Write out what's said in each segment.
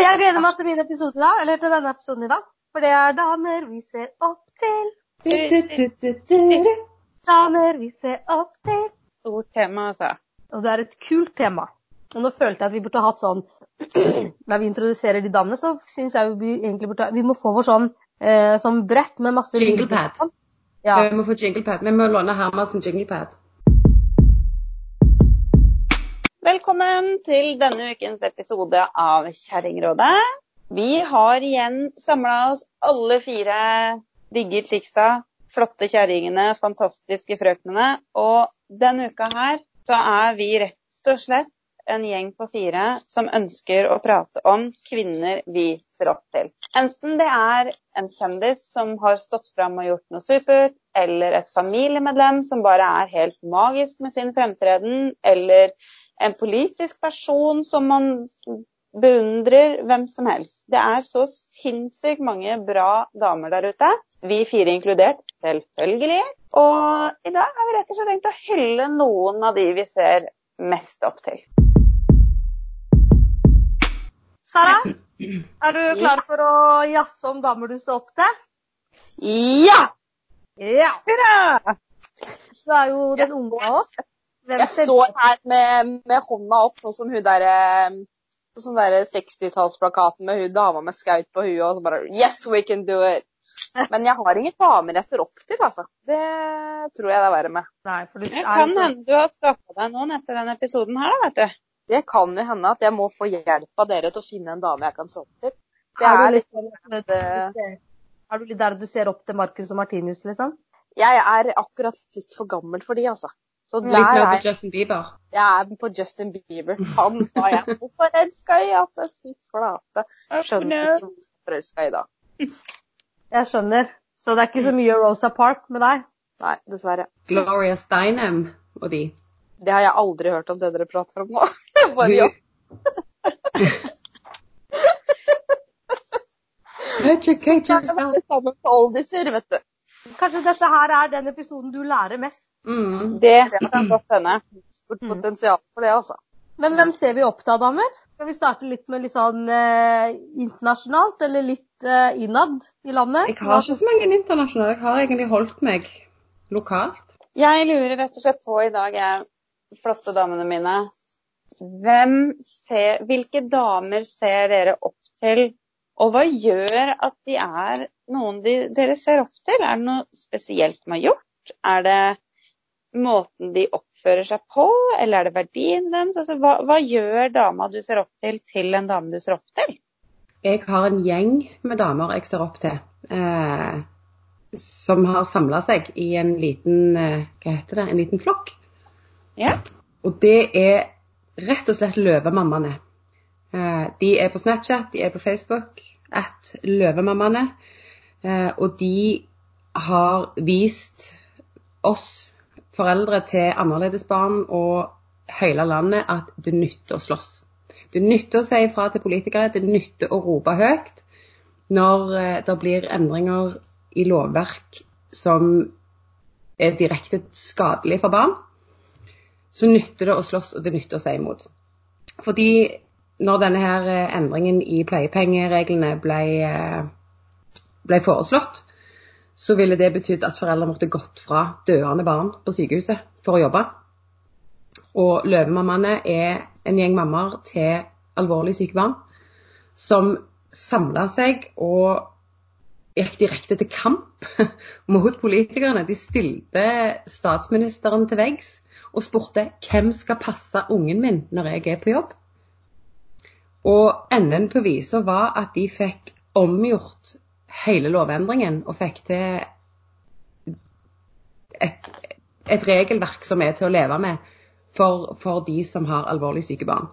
Og jeg gleder meg til min episode da, eller til denne episoden i dag. For det er damer vi ser opp til. Du, du, du. Damer vi ser opp til. Stort tema, altså. Og det er et kult tema. Og nå følte jeg at vi burde hatt sånn Når vi introduserer de damene, så syns jeg vi egentlig burde Vi må få vår sånn, eh, sånn brett med masse Jinglepad. Ja. Vi må få jinglepad. Vi må låne Hermansen jinglepad. Velkommen til denne ukens episode av Kjerringrådet. Vi har igjen samla oss alle fire digge chicksa, flotte kjerringene, fantastiske frøknene. Og denne uka her så er vi rett og slett en gjeng på fire som ønsker å prate om kvinner vi ser opp til. Enten det er en kjendis som har stått fram og gjort noe supert, eller et familiemedlem som bare er helt magisk med sin fremtreden, eller en politisk person som man beundrer, hvem som helst. Det er så sinnssykt mange bra damer der ute. Vi fire inkludert, selvfølgelig. Og i dag har vi rett og slett tenkt å hylle noen av de vi ser mest opp til. Sara, er du klar for å jazze om damer du ser opp til? Ja! Ja! Hurra! Du er jo den unge av oss. Hvem Jeg står her med, med hånda opp, sånn som hun derre Sånn derre 60-tallsplakaten med hun dama med skaut på huet og så bare Yes, we can do it! Men jeg har ingen damer jeg ser opp til, altså. Det tror jeg det er verre med. Nei, for du Det kan hende du har skaffa deg noen etter denne episoden her, da, vet du. Det kan jo hende at jeg må få hjelp av dere til å finne en dame jeg kan opp til. Det Er er du litt ser- er du litt der du ser opp til Marcus og Martinus, liksom? Jeg er akkurat litt for gammel for de, altså. Så Litt der Litt mer er på Justin Bieber. jeg er på Justin Bieber. Han var jeg så forelska i at jeg flate. Skjønner ikke hvor forelska i da. Jeg skjønner. Så det er ikke så mye Rosa Park med deg? Nei, dessverre. Gloria Steinem og de. Det har jeg aldri hørt om det dere prater om nå. Bare ja. Educate yourself. Sammen med oldiser, vet du. Kanskje dette her er den episoden du lærer mest. Mm. Det kan godt hende. Stort Mm. potensial for det, altså. Men hvem ser vi opp til, damer? Skal vi starte litt med litt sånn eh, internasjonalt, eller litt eh, innad i landet? Jeg har ikke så mange internasjonale. Jeg har egentlig holdt meg lokalt. Jeg lurer rett og slett på i dag, jeg, flotte damene mine hvem ser, Hvilke damer ser dere opp til, og hva gjør at de er noen de, dere ser opp til? Er det noe spesielt de har gjort? Er det måten de oppfører seg på, eller er det verdien deres? Altså, hva, hva gjør dama du ser opp til, til en dame du ser opp til? Jeg har en gjeng med damer jeg ser opp til, eh, som har samla seg i en liten eh, Hva heter det? En liten flokk. Ja. Og det er rett og slett Løvemammaene. Eh, de er på Snapchat, de er på Facebook, at Løvemammaene. Eh, og de har vist oss foreldre til annerledesbarn og hele landet at det nytter å slåss. Det nytter å si ifra til politikere, det nytter å rope høyt når eh, det blir endringer i lovverk som er direkte skadelig for barn så nytter det å slåss, og det nytter å si imot. Fordi når denne her eh, endringen i pleiepengereglene ble, ble foreslått, så ville det betydd at foreldre måtte gått fra døende barn på sykehuset for å jobbe. Og Løvemammaene er en gjeng mammaer til alvorlig syke barn som samla seg og gikk direkte til kamp mot politikerne. De stilte statsministeren til veggs og spurte hvem skal passe ungen min når jeg er på jobb. Og enden på visa var at de fikk omgjort hele lovendringen og fikk til et, et regelverk som er til å leve med for, for de som har alvorlig syke barn.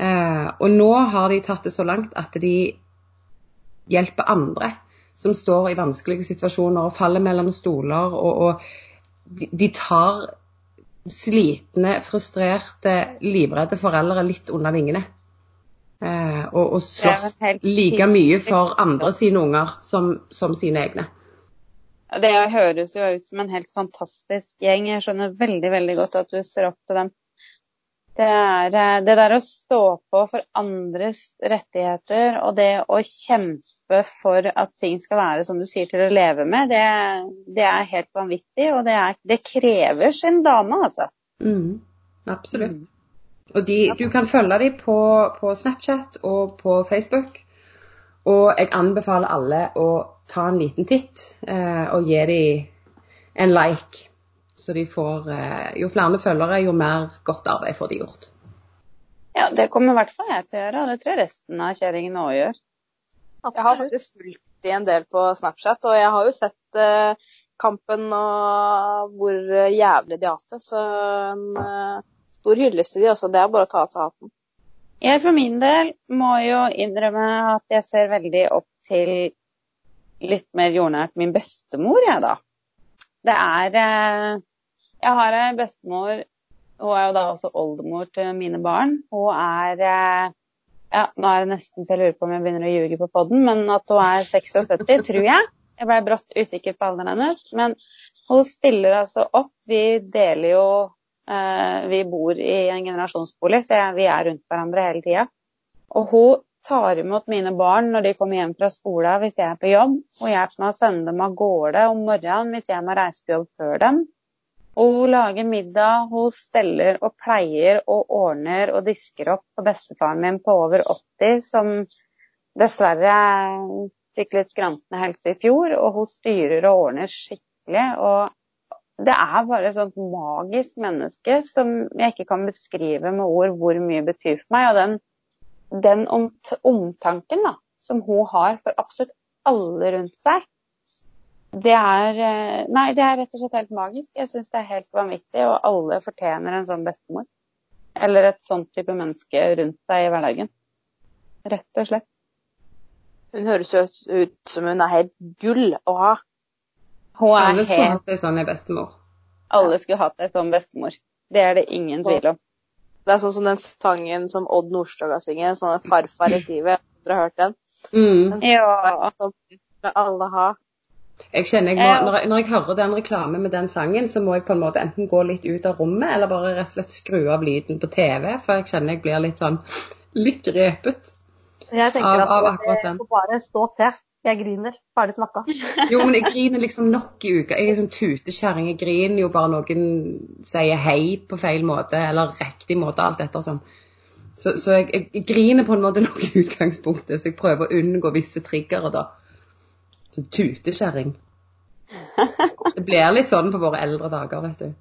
Eh, og nå har de tatt det så langt at de hjelper andre som står i vanskelige situasjoner og faller mellom stoler, og, og de, tar slitne, frustrerte, livredde foreldre litt under vingene. Eh, og, og slåss like mye for andre sine unger som, som sine egne. Det høres jo ut som en helt fantastisk gjeng. Jeg skjønner veldig veldig godt at du ser opp til dem. Det er eh, det der å stå på for andres rettigheter og det å kjempe for at ting skal være som du sier til å leve med, det, det er helt vanvittig. Og det, er, det krever sin dame, altså. Mm, absolutt. Og de, du kan følge dem på, på Snapchat og på Facebook. Og jeg anbefaler alle å ta en liten titt eh, og gi dem en like. Så de får eh, Jo flere følgere, jo mer godt arbeid får de gjort. Ja, det kommer i hvert fall jeg til å gjøre, og det tror jeg resten av kjerringene òg gjør. Jeg har faktisk fulgt de en del på Snapchat, og jeg har jo sett eh, kampen og hvor eh, jævlig de har hatt det. Så en eh, stor hyllest til de også. Det er bare å ta av seg hatten. Jeg for min del må jo innrømme at jeg ser veldig opp til litt mer jordnært min bestemor, jeg, da. Det er eh, Jeg har ei bestemor Hun er jo da også oldemor til mine barn. Hun er eh, ja, Nå er det nesten så jeg lurer på om jeg begynner å ljuge på poden, men at hun er 76, tror jeg. Jeg ble brått usikker på alderen hennes. Men hun stiller altså opp. Vi deler jo Vi bor i en generasjonsbolig, så vi er rundt hverandre hele tida. Og hun tar imot mine barn når de kommer hjem fra skolen hvis jeg er på jobb. Hun hjelper meg å sende dem av gårde om morgenen hvis jeg må reise på jobb før dem. Og hun lager middag, hun steller og pleier og ordner og disker opp for bestefaren min på over 80, som dessverre fikk litt skrantende helse i fjor. Og hun styrer og ordner skikkelig. Og det er bare et sånt magisk menneske som jeg ikke kan beskrive med ord hvor mye betyr for meg. Og den, den omtanken da, som hun har for absolutt alle rundt seg, det er eh, Nei, det er rett og slett helt magisk. Jeg syns det er helt vanvittig, og alle fortjener en sånn bestemor. Eller et sånt type menneske rundt seg i hverdagen. Rett og slett. Hun høres jo ut som hun er helt gull å ha. Hun er Alle skulle hatt ei sånn bestemor. Alle skulle hatt ei sånn bestemor. Det er det ingen tvil om. Det er sånn som den sangen som Odd Nordstoga synger, sånn en 'Farfar i livet'. Dere har hørt den? Mm. Ja. Som alle har. Jeg kjenner jeg må, når, jeg, når jeg hører den reklamen med den sangen, så må jeg på en måte enten gå litt ut av rommet, eller bare rett og slett skru av lyden på TV, for jeg kjenner jeg blir litt sånn litt grepet. Jeg tenker Av- at av det akkurat den. får bare stå til. Jeg griner. Ferdig snakka. Jo, men jeg griner liksom nok i uka. Jeg er sånn tutekjerring. Jeg griner jo bare noen sier hei på feil måte, eller riktig måte, alt etter sånn. Så, så jeg, jeg, jeg griner på en måte nok i utgangspunktet, så jeg prøver å unngå visse triggere, da. Sånn tutekjerring. Det blir litt sånn på våre eldre dager, vet du.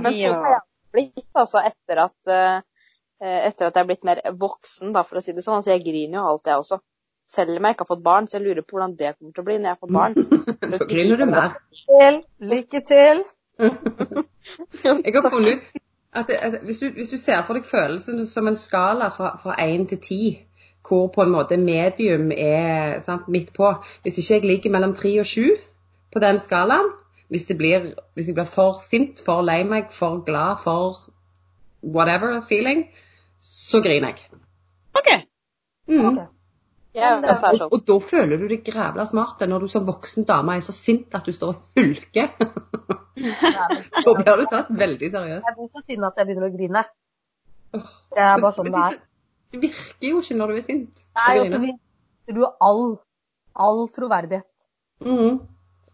Men så har jeg blitt altså etter at, eh, etter at jeg er blitt mer voksen, da, for å si det sånn. Så jeg griner jo alltid, jeg også. Selv om jeg ikke har fått barn, så jeg lurer på hvordan det kommer til å bli når jeg får barn. Da griner du mer. Lykke til. Jeg har funnet ut at, det, at hvis, du, hvis du ser for deg følelsen som en skala fra, én 1 til 10, hvor på en måte medium er sant, midt på Hvis ikke jeg ligger mellom 3 og 7 på den skalaen, hvis, det blir, hvis jeg blir for sint, for lei meg, for glad, for whatever feeling, så griner jeg. OK. Mm. Ok. Jeg er er Og, sånn. og da føler du deg grævla smart når du som voksen dame er så sint at du står og hulker. da blir du tatt veldig seriøst. Jeg blir så sint at jeg begynner å grine. Det er bare sånn det er. Det virker jo ikke når du er sint. Nei, og så mister du all, all troverdighet Mhm.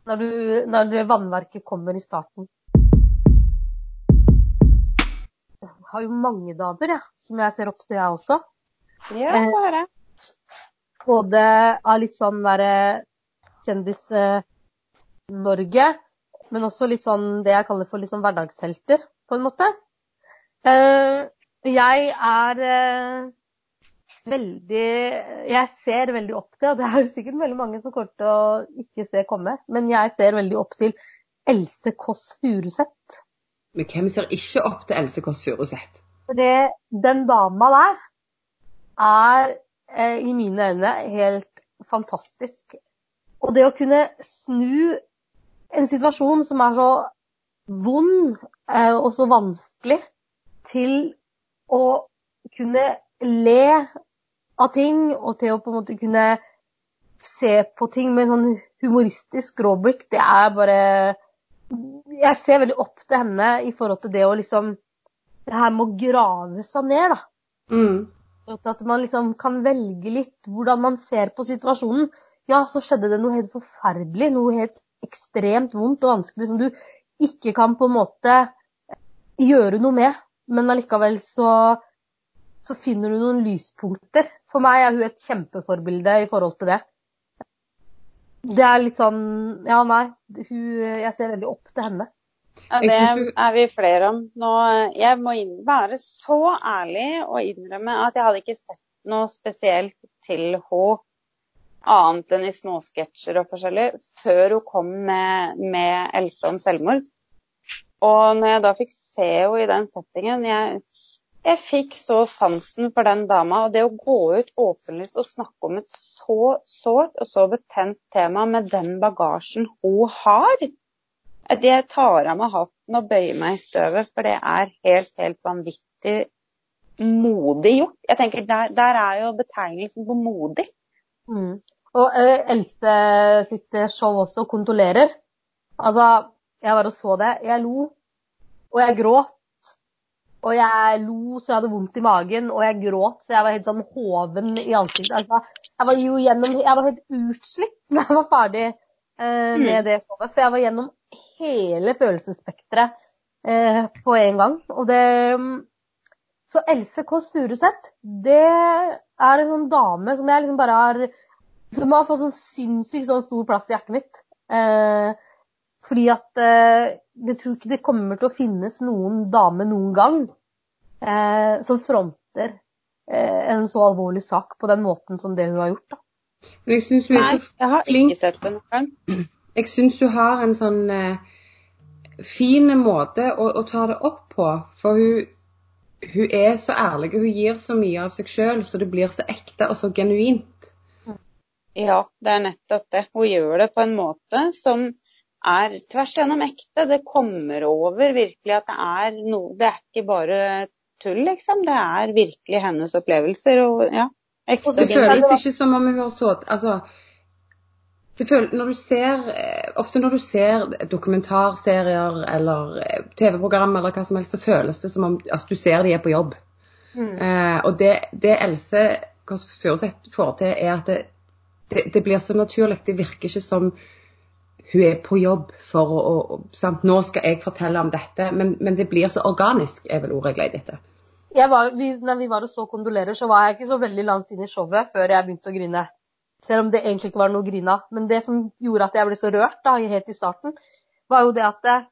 når, du, når vannverket kommer i starten. Jeg har jo mange damer, jeg, som jeg ser opp til, jeg også. Ja, bare. Både av litt sånn derre Kjendis-Norge, men også litt sånn det jeg kaller for litt sånn hverdagshelter, på en måte. Eh, Jeg er eh, veldig Jeg ser veldig opp til, og det er sikkert veldig mange som kommer til å ikke se komme, men jeg ser veldig opp til Else Kåss Furuseth. Men hvem ser ikke opp til Else Kåss Furuseth? Den dama der er eh, i mine øyne helt fantastisk. Og det å kunne snu en situasjon som er så vond eh, og så vanskelig, til å kunne le av ting, og til å på en måte kunne se på ting med en sånn humoristisk råblikk, det er bare Jeg ser veldig opp til henne i forhold til det å liksom det her med å grave seg ned, da. Mm. At man liksom kan velge litt hvordan man ser på situasjonen. Ja, så skjedde det noe helt forferdelig, noe helt ekstremt vondt og vanskelig som du ikke kan på en måte gjøre noe med. Men allikevel så, så finner du noen lyspunkter. For meg er hun et kjempeforbilde i forhold til det. Det er litt sånn Ja, nei. Hun, jeg ser veldig opp til henne. Ja, det er vi flere om. Nå, jeg må være så ærlig og innrømme at jeg hadde ikke sett noe spesielt til henne annet enn i småsketsjer og forskjellig, før hun kom med, med Else om selvmord. Og når jeg da fikk se henne i den settingen jeg, jeg fikk så sansen for den dama. Og det å gå ut åpenlyst og snakke om et så sårt og så betent tema med den bagasjen hun har, jeg tar av meg hatten og bøyer meg i støvet, for det er helt, helt vanvittig modig gjort. Jeg tenker, Der, der er jo betegnelsen på modig. Mm. Og eh, Else sitt eh, show også, 'Kondolerer'. Altså, jeg bare så det. Jeg lo, og jeg gråt. Og jeg lo så jeg hadde vondt i magen, og jeg gråt så jeg var helt sånn hoven i ansiktet. Altså, jeg var jo gjennom Jeg var helt utslitt da jeg var ferdig eh, med det showet. For jeg var gjennom hele følelsesspekteret eh, på en gang. Og det mm, Så Else Kåss Furuseth, det er en sånn dame som jeg liksom bare har Som har fått sånn sinnssykt sånn stor plass i hjertet mitt. Eh, fordi at eh, jeg tror ikke det kommer til å finnes noen dame noen gang eh, som fronter eh, en så alvorlig sak på den måten som det hun har gjort. Da. Men jeg syns hun er Nei, jeg har ikke sett det noen gang. Jeg syns hun har en sånn eh, fin måte å, å ta det opp på. For hun, hun er så ærlig, og hun gir så mye av seg sjøl, så det blir så ekte og så genuint. Ja, det er nettopp det. Hun gjør det på en måte som er tvers gjennom ekte. Det kommer over virkelig at det er noe Det er ikke bare tull, liksom. Det er virkelig hennes opplevelser. Og ja, ekte. Det Det føles ikke som om hun har så Altså når du ser, eh, Ofte når du ser dokumentarserier eller eh, TV-program eller hva som helst, så føles det som om altså, du ser de er på jobb. Mm. Eh, og det, det Else Kåss Furuseth får til, er at det, det, det blir så naturlig. Det virker ikke som hun er på jobb for å, å sant? Nå skal jeg fortelle om dette. Men, men det blir så organisk, er vel ordet jeg leter etter. Jeg var, vi, når vi var og så 'Kondolerer', så var jeg ikke så veldig langt inn i showet før jeg begynte å grine. Selv om det egentlig ikke var noe å grine av. Men det som gjorde at jeg ble så rørt da, helt i starten, var jo det at eh,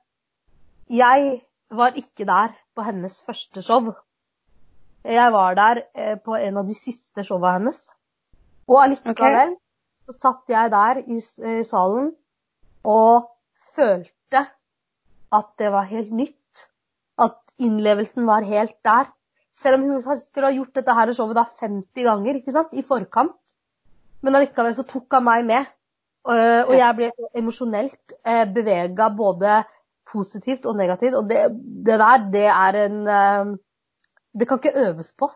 jeg var ikke der på hennes første show. Jeg var der eh, på en av de siste showa hennes. Og allikevel så satt jeg der i, i salen og følte at det var helt nytt. At innlevelsen var helt der. Selv om hun har ha gjort dette her showet da 50 ganger ikke sant? i forkant. Men allikevel så tok han meg med. Og, og jeg ble emosjonelt eh, bevega både positivt og negativt. Og det, det der, det er en eh, Det kan ikke øves på.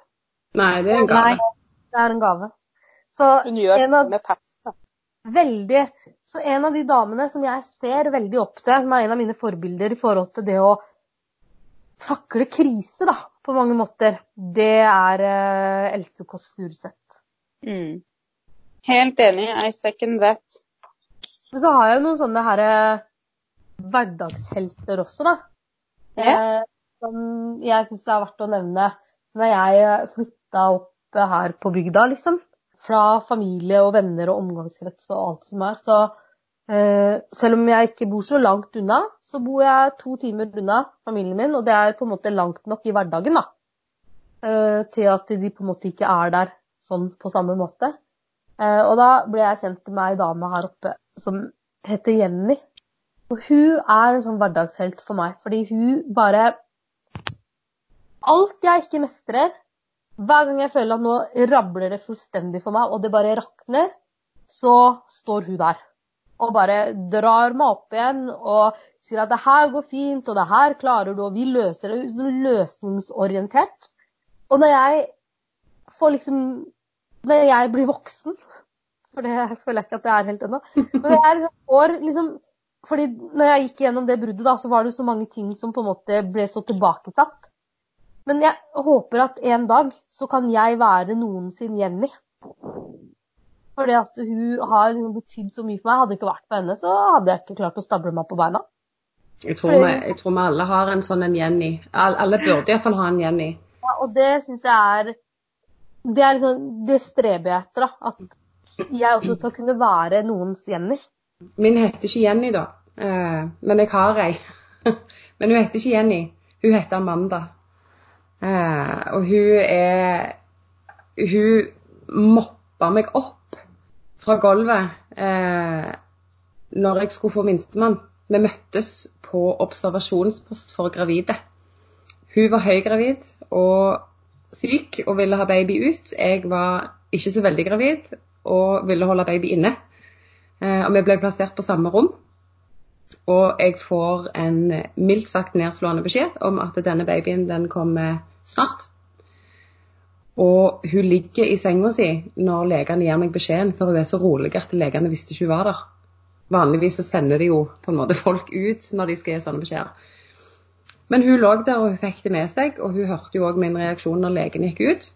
Nei, det er en gave. Det er en gave. Så Hun gjør en av, med passion. veldig, så en av de damene som jeg ser veldig opp til, som er en av mine forbilder i forhold til det å takle krise, da, på mange måter, det er uh, Else Kåss Furuseth. Mm. Helt enig. I second that. Men så har jeg jo noen sånne her eh, hverdagshelter også, da. Ja. Eh, som jeg syns er verdt å nevne. Når jeg flytta opp her på bygda, liksom. Fra familie og venner og omgangskrets og alt som er. Så eh, selv om jeg ikke bor så langt unna, så bor jeg to timer unna familien min. Og det er på en måte langt nok i hverdagen, da. Eh, til at de på en måte ikke er der sånn på samme måte. Eh, og da ble jeg kjent med ei dame her oppe som heter Jenny. Og hun er en sånn hverdagshelt for meg, fordi hun bare Alt jeg ikke mestrer, hver gang jeg føler at nå rabler det fullstendig for meg, og det bare rakner, så står hun der. Og bare drar meg opp igjen og sier at det her går fint, og det her klarer du, og vi løser det. Sånn løsningsorientert. Og når jeg får liksom Når jeg blir voksen, for det føler jeg ikke at jeg er helt ennå, men jeg får liksom fordi når jeg gikk gjennom det bruddet, da, så var det så mange ting som på en måte ble så tilbakesatt. Men jeg håper at en dag så kan jeg være noen sin Jenny. Fordi at hun har betydd så mye for meg. Hadde det ikke vært for henne, så hadde jeg ikke klart å stable meg på beina. Jeg tror, vi, jeg tror vi alle har en sånn en Jenny. Alle, alle burde iallfall ha en Jenny. Ja, og det syns jeg er Det er liksom, det streber jeg etter. da, At jeg også skal kunne være noens Jenny. Min heter ikke Jenny, da. Eh, men jeg har ei. men hun heter ikke Jenny. Hun heter Amanda. Eh, og hun er Hun moppa meg opp fra gulvet eh, når jeg skulle få minstemann. Vi møttes på observasjonspost for gravide. Hun var høygravid og syk og ville ha baby ut. Jeg var ikke så veldig gravid og ville holde baby inne. Eh, og vi ble plassert på samme rom. Og jeg får en mildt sagt nedslående beskjed om at denne babyen den kommer snart. Og hun ligger i senga si når legene gir meg beskjeden, for hun er så rolig at legene visste ikke hun var der. Vanligvis så sender de jo på en måte folk ut når de skal gi sånne beskjeder. Men hun lå der og hun fikk det med seg, og hun hørte jo òg min reaksjon når legen gikk ut.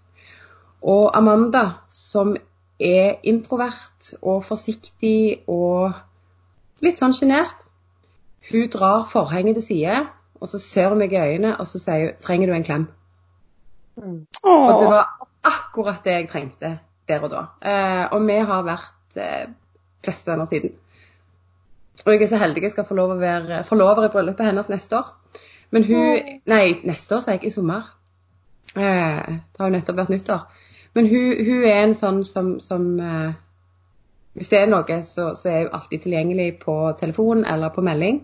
Og Amanda, som er introvert og forsiktig og litt sånn sjenert, hun drar forhenget til side, og så ser hun meg i øynene og så sier hun 'Trenger du en klem?' Mm. Og det var akkurat det jeg trengte der og da. Eh, og vi har vært eh, bestevenner siden. Og jeg er så heldig jeg skal få lov å være forlover i bryllupet hennes neste år. Men hun Nei, neste år, sier jeg. I sommer. Eh, det har jo nettopp vært nyttår. Men hun, hun er en sånn som, som eh, Hvis det er noe, så, så er hun alltid tilgjengelig på telefon eller på melding.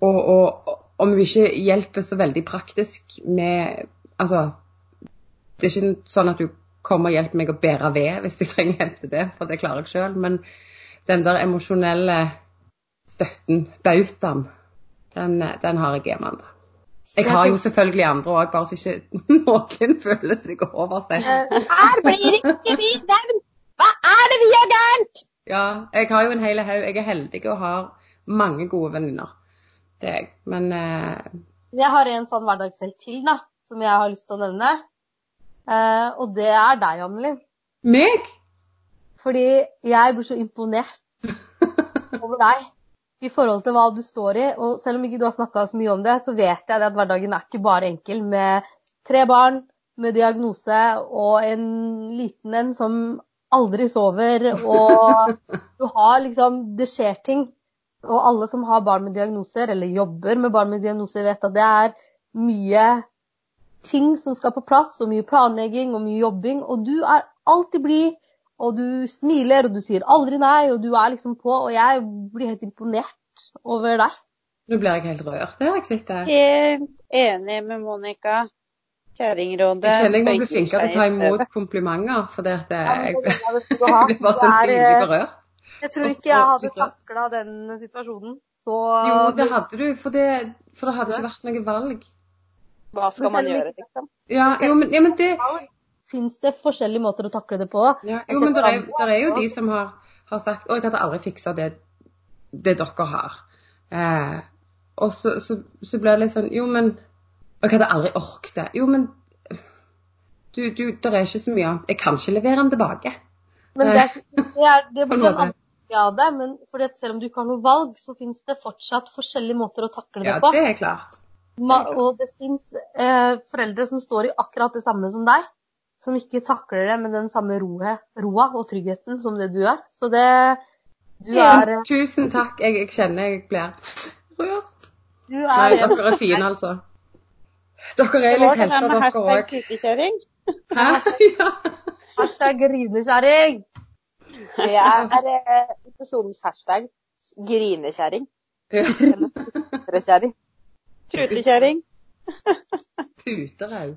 Og, og om hun ikke hjelper så veldig praktisk med Altså, det er ikke sånn at hun kommer og hjelper meg å bære ved hvis jeg trenger hjelp til det, for det klarer jeg sjøl. Men den der emosjonelle støtten, bautaen, den, den har jeg hjemme ennå. Jeg har jo selvfølgelig andre òg, bare så ikke noen føler seg over seg. Her blir ikke vi nevnt! Hva er det vi gjør gærent? Ja, jeg har jo en hel haug. Jeg er heldig og har mange gode venninner. Det er jeg. Men eh, Jeg har en sånn hverdagshelt til, da, som jeg har lyst til å nevne. Eh, og det er deg, Annelin. meg? Fordi jeg blir så imponert over deg i forhold til hva du står i. Og selv om ikke du har snakka så mye om det, så vet jeg at hverdagen er ikke bare enkel med tre barn med diagnose og en liten en som aldri sover, og du har liksom Det skjer ting. Og alle som har barn med diagnoser, eller jobber med barn med diagnoser, vet at det er mye ting som skal på plass, og mye planlegging og mye jobbing. Og du er alltid blid, og du smiler, og du sier aldri nei, og du er liksom på. Og jeg blir helt imponert over deg. Nå blir jeg helt rørt der jeg sitter. Helt enig med Monica. Kjerringrådet. Jeg kjenner jeg må bli flinkere til å ta imot komplimenter, for det at jeg, er det jeg blir bare så sinnssykt eh, berørt. Jeg tror ikke jeg hadde takla den situasjonen. Så Jo, det hadde du, for det, for det hadde ikke vært noe valg. Hva skal man gjøre, liksom? Ja, jo, men, ja, men det Fins det forskjellige måter å takle det på? ja, Jo, men det er, er jo de som har, har sagt Å, jeg hadde aldri fiksa det, det dere har. Eh, og så, så, så blir det litt sånn Jo, men jeg hadde aldri orket det. Jo, men du, du, det er ikke så mye annet. Jeg kan ikke levere den tilbake. Men det, er- det, er, det blir en annen av det. Men fordi selv om du ikke har noe valg, så finnes det fortsatt forskjellige måter å takle det på. Ja, det er klart. Ma og det fins eh, foreldre som står i akkurat det samme som deg. Som ikke takler det med den samme roe, roa og tryggheten som det du er. Så det Du er, Tusen takk. Jeg, jeg kjenner jeg blir rørt. du Nei, er dere er fine, altså. Dere er litt helter, dere hashtag òg. Hæ? Ja. hashtag grinekjerring. Det er eh, episodens hashtag grinekjerring. Kjerring. Tutekjerring. Tuterau.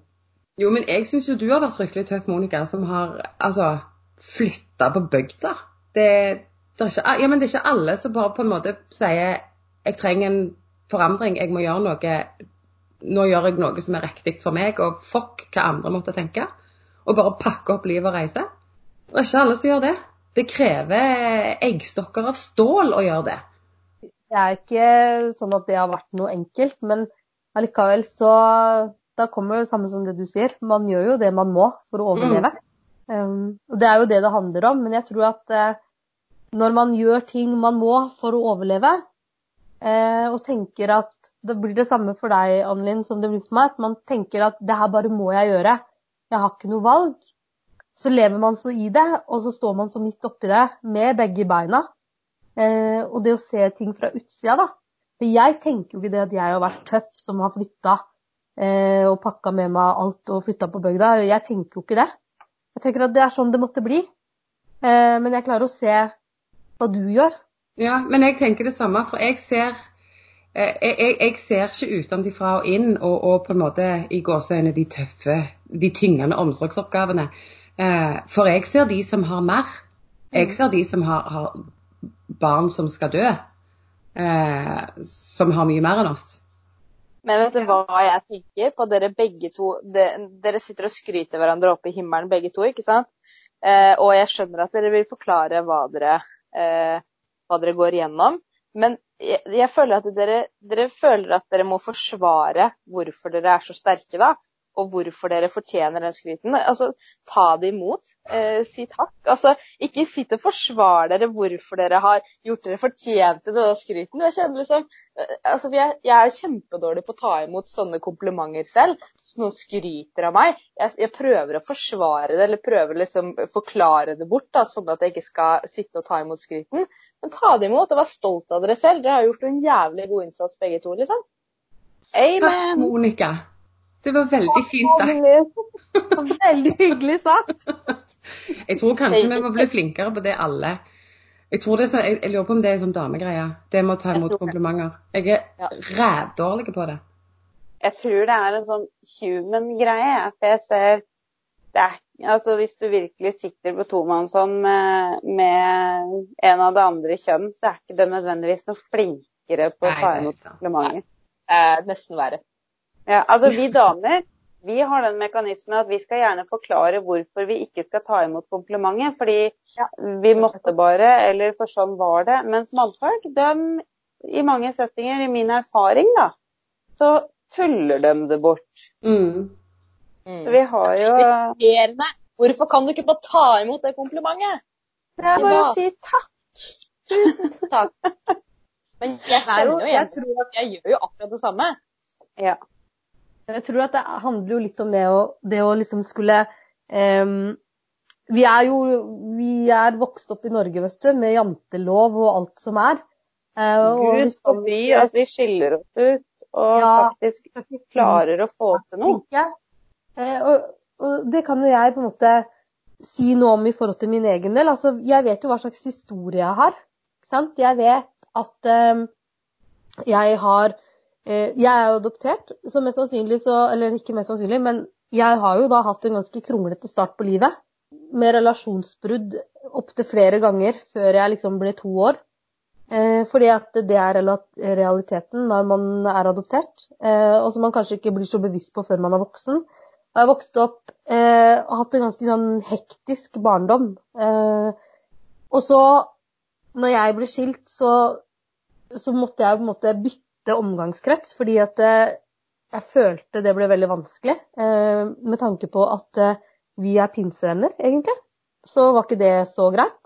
Jo, men jeg syns jo du har vært fryktelig tøff, Monica, som har altså flytta på bygda. Det, det, er ikke, ja, men det er ikke alle som bare på en måte sier jeg trenger en forandring, jeg må gjøre noe Nå gjør jeg noe som er riktig for meg, og fuck hva andre måtte tenke. Og bare pakke opp livet og reise. Det er ikke alle som gjør det. Det krever eggstokker av stål å gjøre det. Det er ikke sånn at det har vært noe enkelt, men allikevel så da kommer det samme som det du sier. Man gjør jo det man må for å overleve. Um, og det er jo det det handler om. Men jeg tror at uh, når man gjør ting man må for å overleve, uh, og tenker at det blir det samme for deg, Annelin, som det blir for meg, at man tenker at det her bare må jeg gjøre, jeg har ikke noe valg. Så lever man så i det, og så står man så midt oppi det med begge beina. Eh, og det å se ting fra utsida, da. For jeg tenker jo ikke det at jeg har vært tøff som har flytta og pakka med meg alt og flytta på bygda. Jeg tenker jo ikke det. Jeg tenker at det er sånn det måtte bli. Eh, men jeg klarer å se hva du gjør. Ja, men jeg tenker det samme, for jeg ser eh, jeg, jeg, jeg ser ikke utenfra og inn og, og på en måte i gåseøynene de tøffe, de tyngende omsorgsoppgavene. Eh, for jeg ser de som har mer. Jeg ser de som har, har barn som skal dø. Eh, som har mye mer enn oss. Men vet du hva jeg tenker på dere begge to? De, dere sitter og skryter hverandre opp i himmelen begge to, ikke sant? Eh, og jeg skjønner at dere vil forklare hva dere, eh, hva dere går igjennom. Men jeg, jeg føler at dere, dere føler at dere må forsvare hvorfor dere er så sterke, da. Og hvorfor dere fortjener den skryten. Altså, ta det imot. Eh, si takk. Altså, ikke sitt og forsvar dere hvorfor dere har gjort dere fortjent til denne skryten. Jeg kjenner liksom eh, altså, jeg, jeg er kjempedårlig på å ta imot sånne komplimenter selv. Så noen skryter av meg. Jeg, jeg prøver å forsvare det, eller prøver liksom forklare det bort, da, sånn at jeg ikke skal sitte og ta imot skryten. Men ta det imot og vær stolt av dere selv. Dere har gjort en jævlig god innsats begge to, liksom. Amen. Monica. Det var veldig fint sagt. Veldig hyggelig sagt. Jeg tror kanskje vi må bli flinkere på det alle. Jeg, tror det er så, jeg, jeg lurer på om det er en sånn damegreie. Det med å ta imot komplimenter. Jeg Ja. er rævdårlig på det. Jeg tror det er en sånn human-greie. For jeg ser det er, altså Hvis du virkelig sitter på tomannshånd med, med en av det andre kjønn, så er ikke det nødvendigvis noe flinkere på å ta imot komplimenter. er nesten verre. Ja, altså Vi damer vi har den mekanismen at vi skal gjerne forklare hvorfor vi ikke skal ta imot komplimentet. Fordi vi måtte bare, eller for sånn var det. Mens mannfolk, de, i mange settinger, i min erfaring, da, så tuller de det bort. Mm. Mm. Så vi har jo Irriterende. Hvorfor kan du ikke bare ta imot det komplimentet? Det er bare å si takk. Tusen takk. Men jeg jo- kjenner jo igjen tror at jeg gjør jo akkurat det samme. Ja. Jeg tror at det handler jo litt om det å, det å liksom skulle um, Vi er jo vi er vokst opp i Norge, vet du, med jantelov og alt som er. Uh, og vi Gud skal ikke- at vi skiller oss ut og Ja. faktisk klarer å få til noe. Eh, og, og det kan jo jeg på en måte si noe om i forhold til min egen del. Altså, jeg vet jo hva slags historie jeg har. Ikke sant? Jeg vet at um, jeg har Jeg er jo adoptert, så mest sannsynlig så Eller ikke mest sannsynlig, men jeg har jo da hatt en ganske kronglete start på livet. Med relasjonsbrudd opptil flere ganger før jeg liksom ble to år. Eh, fordi at det er realiteten når man er adoptert, eh, og som man kanskje ikke blir så bevisst på før man er voksen. Og jeg har vokst opp eh, og hatt en ganske sånn hektisk barndom. Eh, og så, når jeg ble skilt, så, så måtte jeg på en måte bytte omgangskrets, fordi at eh, jeg følte det ble veldig vanskelig. Eh, med tanke på at eh, vi er pinsevenner, egentlig. Så var ikke det så greit.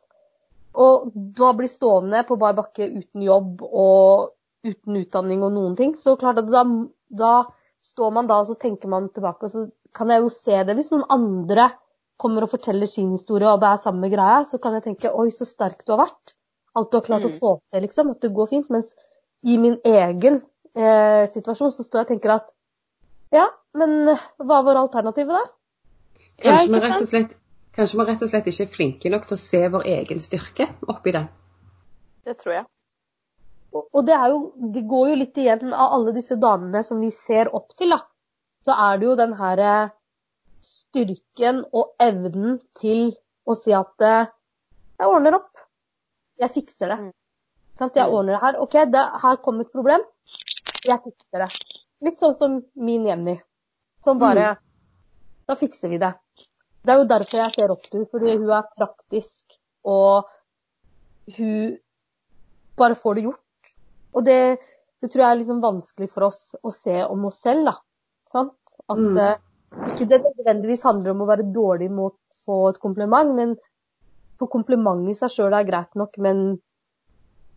Og da bli stående på bar bakke uten jobb og uten utdanning og noen ting, så klart at da, da står man da og så tenker man tilbake, og så kan jeg jo se det. Hvis noen andre kommer og forteller sin historie, og det er samme greia, så kan jeg tenke oi, så sterk du har vært. Alt du har klart å Mm. få til, liksom. At det går fint. Mens i min egen eh, situasjon så står jeg og tenker at ja, men hva hva var alternativet da? Kanskje, vi rett og slett, kanskje vi rett og slett ikke er flinke nok til å se vår egen styrke oppi det. Det tror jeg. Og og det, er jo, det går jo litt igjen av alle disse damene som vi ser opp til. da. Så er det jo den her eh, styrken og evnen til å si at eh, jeg ordner opp. Jeg fikser det. Mm. Sant? Jeg ordner det her. OK, det, her kom et problem. Jeg fikser det. Litt sånn som min Jenny. Som bare Da fikser vi det. Det er jo derfor jeg ser opp til henne, fordi hun er praktisk, og hun bare får det gjort. Og det, det tror jeg er liksom vanskelig for oss å se om oss selv, da. sant? At Mm. eh, ikke det nødvendigvis handler om å være dårlig mot å få et kompliment, men for kompliment i seg sjøl er greit nok, men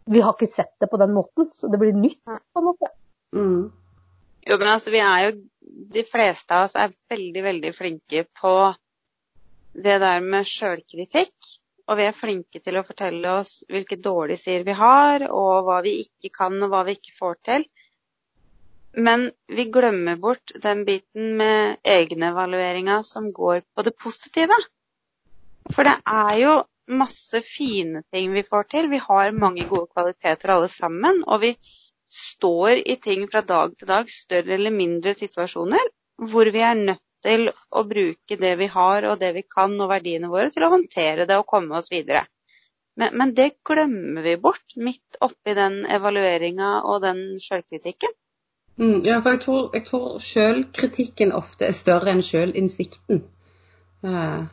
vi har ikke sett det på den måten, så det blir nytt på en måte. Mm. Jo, men altså, vi er jo De fleste av oss er veldig, veldig flinke på det der med sjølkritikk. Og vi er flinke til å fortelle oss hvilke dårlige sider vi har, og hva vi ikke kan, og hva vi ikke får til. Men vi glemmer bort den biten med egenevalueringa som går på det positive. For det er jo masse fine ting vi får til. Vi har mange gode kvaliteter alle sammen. Og vi står i ting fra dag til dag, større eller mindre situasjoner, hvor vi er nødt til å bruke det vi har og det vi kan og verdiene våre til å håndtere det og komme oss videre. Men, men det glemmer vi bort midt oppi den evalueringa og den sjølkritikken. Mm, ja, for jeg tror, jeg tror sjølkritikken ofte er større enn sjølinnsikten. Uh,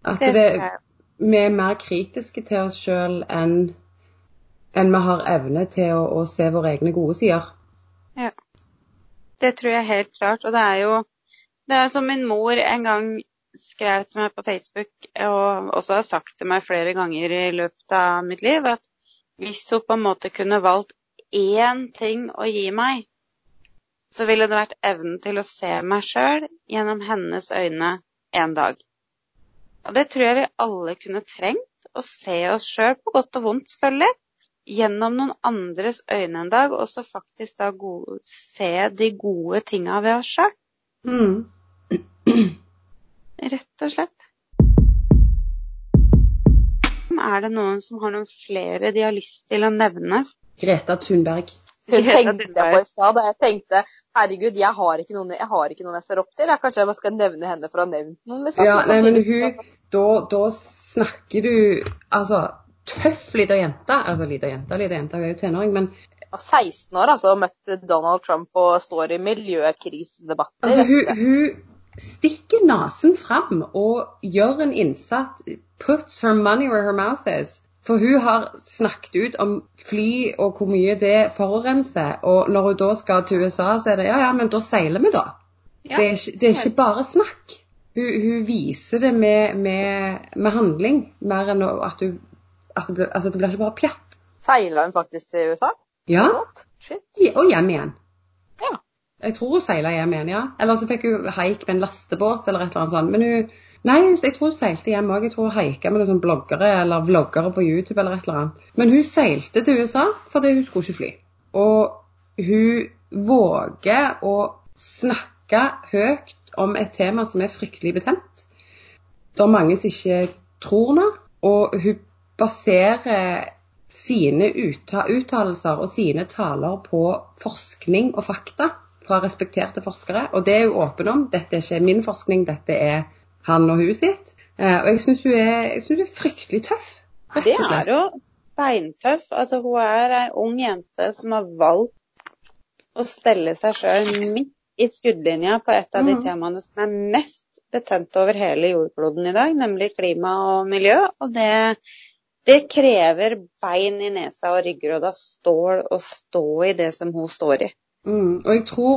Ja, det det. Vi er mer kritiske til oss sjøl enn enn vi har evne til å, å se våre egne gode sider. Ja, Det tror jeg helt klart. Og det er jo det er som min mor en gang skrev til meg på Facebook, og også har sagt til meg flere ganger i løpet av mitt liv, at hvis hun på en måte kunne valgt én ting å gi meg, så ville det vært evnen til å se meg sjøl gjennom hennes øyne en dag. Og det tror jeg vi alle kunne trengt, å se oss sjøl, på godt og vondt selvfølgelig, gjennom noen andres øyne en dag, og så faktisk da gode, se de gode tinga ved oss sjøl. Mm. Rett og slett. Er det noen som har noen flere de har lyst til å nevne? Greta Thunberg. Hun tenkte jeg på i stad. Jeg tenkte herregud, jeg har noen jeg, har ikke noen jeg ser opp til. Jeg, kanskje jeg bare skal nevne henne for å ha nevnt noen. Liksom. Ja, nei, men hun Da, da snakker du Altså, tøff lita jente. Altså lita jente, lita jente, hun er jo tenåring, men var 16 år altså, og møtte Donald Trump og står i miljøkrisedebatter. altså, hun, hun stikker nesen fram og gjør en innsats. Puts her money where her mouth is. For hun har snakket ut om fly og hvor mye det forurenser. Og når hun da skal til USA, så er det ja, ja, men da seiler vi, da. Ja. Det, er ikke, det er ikke bare snakk. Hun, hun viser det med, med, med handling, mer enn at hun at det, blir, altså, det blir ikke bare pjatt. Seila hun faktisk til USA? Ja, Shit. ja, og hjem igjen. Ja. Jeg tror hun seila hjem igjen, ja. Eller så fikk hun haik med en lastebåt eller et eller annet sånt. Men hun Nei, jeg tror hun seilte hjem òg. Jeg tror hun haika med noen sånne bloggere eller vloggere på YouTube eller et eller annet. Men hun seilte til USA fordi hun skulle ikke fly. Og hun våger å snakke høyt om et tema som er fryktelig betent. Det er mange som ikke tror henne, og hun baserer sine utta- uttalelser og sine taler på forskning og fakta fra respekterte forskere. Og det er hun åpen om. Dette er ikke min forskning, dette er han og hun sitt. Eh, Og jeg syns hun, hun er fryktelig tøff. Det er jo beintøff. Altså, hun er ei ung jente som har valgt å stelle seg sjøl midt i skuddlinja på et av de mm. temaene som er mest betent over hele jordkloden i dag, nemlig klima og miljø. Og det, det krever bein i nesa og ryggrad av stål å stå i det som hun står i. Mm, og jeg tror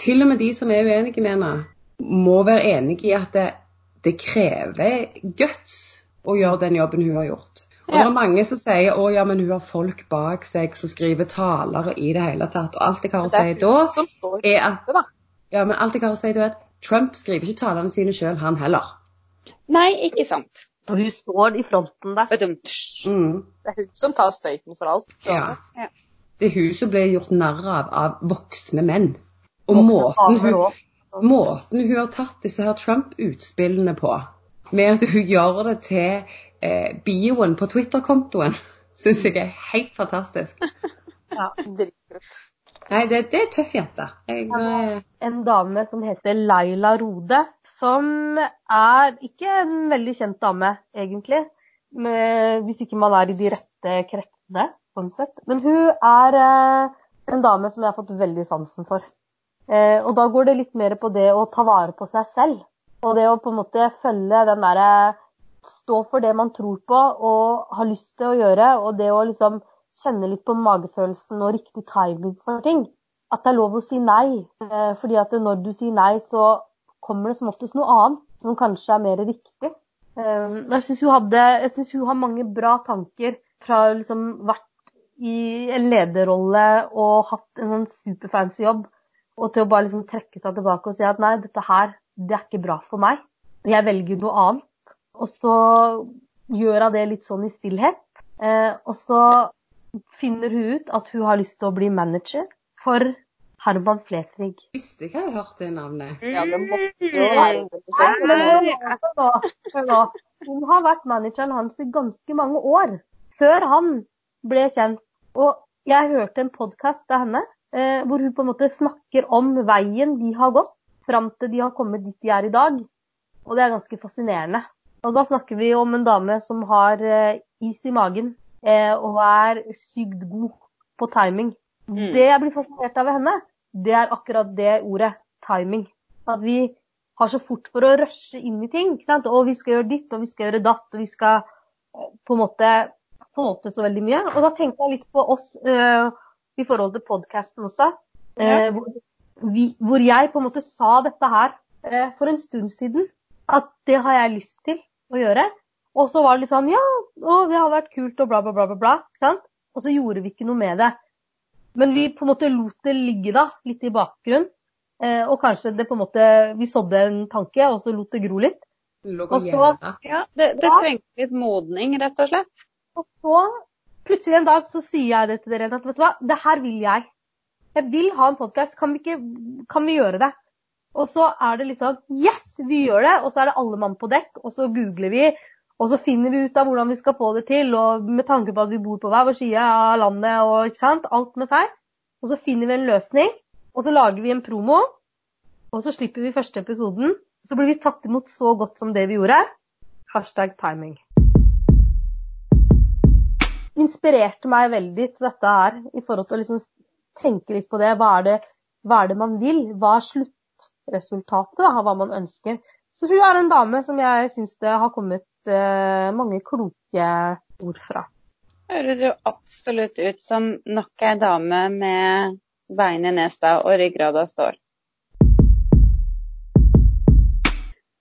til og med de som er uenige med henne, må være enige i at det, det krever guts å gjøre den jobben hun har gjort. Og det er mange som sier å ja, men hun har folk bak seg som skriver taler og i det hele tatt. Og alt jeg har å si da, er at ja, men alt jeg har å si da er at Trump skriver ikke talene sine sjøl, han heller. Nei, ikke sant. Og hun står i fronten der. Mm, Det er hun som tar støyten for alt. ja. Ja. Det er hun som blir gjort narr av av voksne menn. Og Voksne måten hun, også. Måten hun har tatt disse her Trump-utspillene på, med at hun gjør det til eh, bioen på Twitter-kontoen, syns jeg er helt fantastisk. ja, Dritkult. Nei, det, det er tøff jente. Jeg, ja, en dame som heter Laila Rode, som er ikke en veldig kjent dame, egentlig. Med, hvis ikke man er i de rette kretsene, sånn sett. Men hun er eh, en dame som jeg har fått veldig sansen for. Eh, og da går det litt mer på det å ta vare på seg selv. Og det å på en måte følge den derre Stå for det man tror på og har lyst til å gjøre. Og det å liksom kjenne litt på magefølelsen og riktig timing for ting. at det er lov å si nei. Eh, fordi at når du sier nei, så kommer det som oftest noe annet som kanskje er mer riktig. Eh, jeg syns hun, hun, har mange bra tanker fra å liksom vært i en lederrolle og hatt en sånn superfancy jobb, og til å bare liksom trekke seg tilbake og si at nei, dette her, det er ikke bra for meg. Jeg velger noe annet. Og så gjør hun det litt sånn i stillhet. Eh, og så finner hun ut at hun har lyst til å bli manager for Herman Flesvig. Visste ikke jeg hadde hørt det navnet. Ja, det måtte jo være 100 Hun har vært manageren hans i ganske mange år. Før han ble kjent. Og jeg hørte en podkast av henne hvor hun på en måte snakker om veien de har gått fram til de har kommet dit de er i dag. Og det er ganske fascinerende. Og da snakker vi om en dame som har eh, is i magen eh, og er sykt god på timing. Mm. Det jeg blir fascinert av ved henne, det er akkurat det ordet timing. At vi har så fort for å rushe inn i ting. ikke sant? Og vi skal gjøre ditt, og vi skal gjøre datt, og vi skal eh, på en måte få til så veldig mye. Og da tenker jeg litt på oss uh, i forhold til podkasten også. Ja. hvor, vi, hvor, jeg på en måte sa dette her uh, for en stund siden. At det har jeg lyst til å gjøre. Og så var det litt sånn Ja, å, det hadde vært kult og bla, bla, bla. bla, bla ikke sant? Og så gjorde vi ikke noe med det. Men vi på en måte lot det ligge da, litt i bakgrunnen. Eh, og kanskje det på en måte, vi sådde en tanke, og så lot det gro litt. Og så, ja, det, det trengte litt modning, rett og slett. Og så plutselig en dag så sier jeg det til dere at vet du hva, det her vil jeg. Jeg vil ha en podkast. Kan, kan, vi gjøre det? Og så er det liksom Yes, vi gjør det! Og så er det alle mann på dekk, og så googler vi. Og så finner vi ut av hvordan vi skal få det til, og med tanke på at vi bor på hver vår side av landet og ikke sant, alt med seg. Og så finner vi en løsning, og så lager vi en promo. Og så slipper vi første episoden. Så blir vi tatt imot så godt som det vi gjorde. Hashtag timing inspirerte meg veldig til dette her, i forhold til å liksom tenke litt på det. Hva er det, hva er det man vil? Hva er sluttresultatet av hva man ønsker? Så hun er en dame som jeg syns det har kommet uh, mange kloke ord fra. Høres jo absolutt ut som nok ei dame med beinet i nesa og ryggrada står.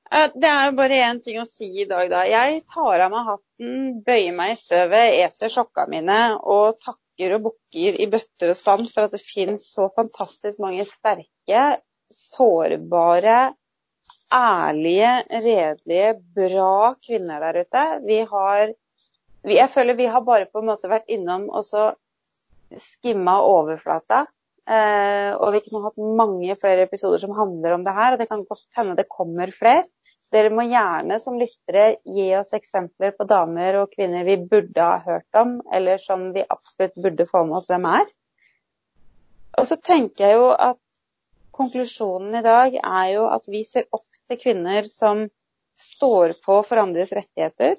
Det er jo bare én ting å si i dag, da. Jeg tar av meg hatten, bøyer meg i støvet, eter sjokka mine og takker og bukker i bøtter og spann for at det finnes så fantastisk mange sterke, sårbare, ærlige, redelige, bra kvinner der ute. Vi har Jeg føler vi har bare på en måte vært innom og så skimma overflata. Eh, og vi kunne hatt mange flere episoder som handler om det her. Og det kan godt hende det kommer flere. Dere må gjerne som lyttere gi oss eksempler på damer og kvinner vi burde ha hørt om, eller som vi absolutt burde få med oss hvem er. Og så tenker jeg jo at konklusjonen i dag er jo at vi ser opp til kvinner som står på for andres rettigheter,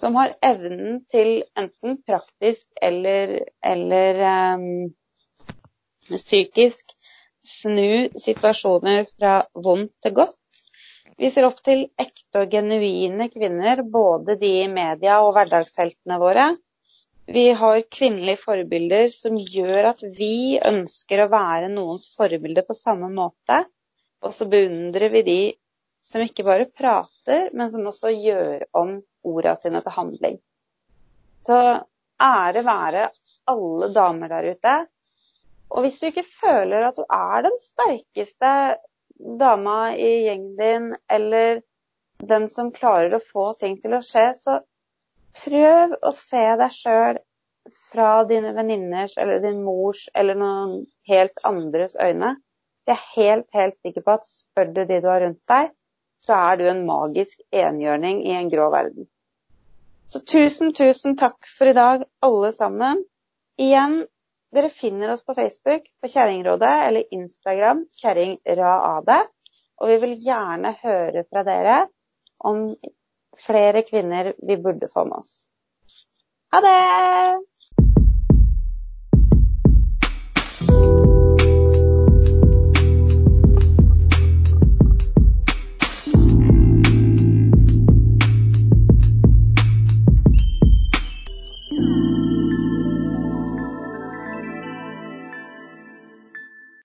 som har evnen til enten praktisk eller, eller um, psykisk snu situasjoner fra vondt til godt vi ser opp til ekte og genuine kvinner, både de i media og hverdagsheltene våre. Vi har kvinnelige forbilder som gjør at vi ønsker å være noens forbilde på samme måte. Og så beundrer vi de som ikke bare prater, men som også gjør om orda sine til handling. Så ære være alle damer der ute. Og hvis du ikke føler at du er den sterkeste dama i gjengen din, eller den som klarer å få ting til å skje, så prøv å se deg sjøl fra dine venninners eller din mors eller noen helt andres øyne. Jeg er helt, helt sikker på at spør du de du har rundt deg, så er du en magisk enhjørning i en grå verden. Så tusen, tusen takk for i dag, alle sammen. Igjen, dere finner oss på Facebook på Kjerringrådet eller Instagram kjerringraadet. Og vi vil gjerne høre fra dere om flere kvinner vi burde få med oss. Ha det!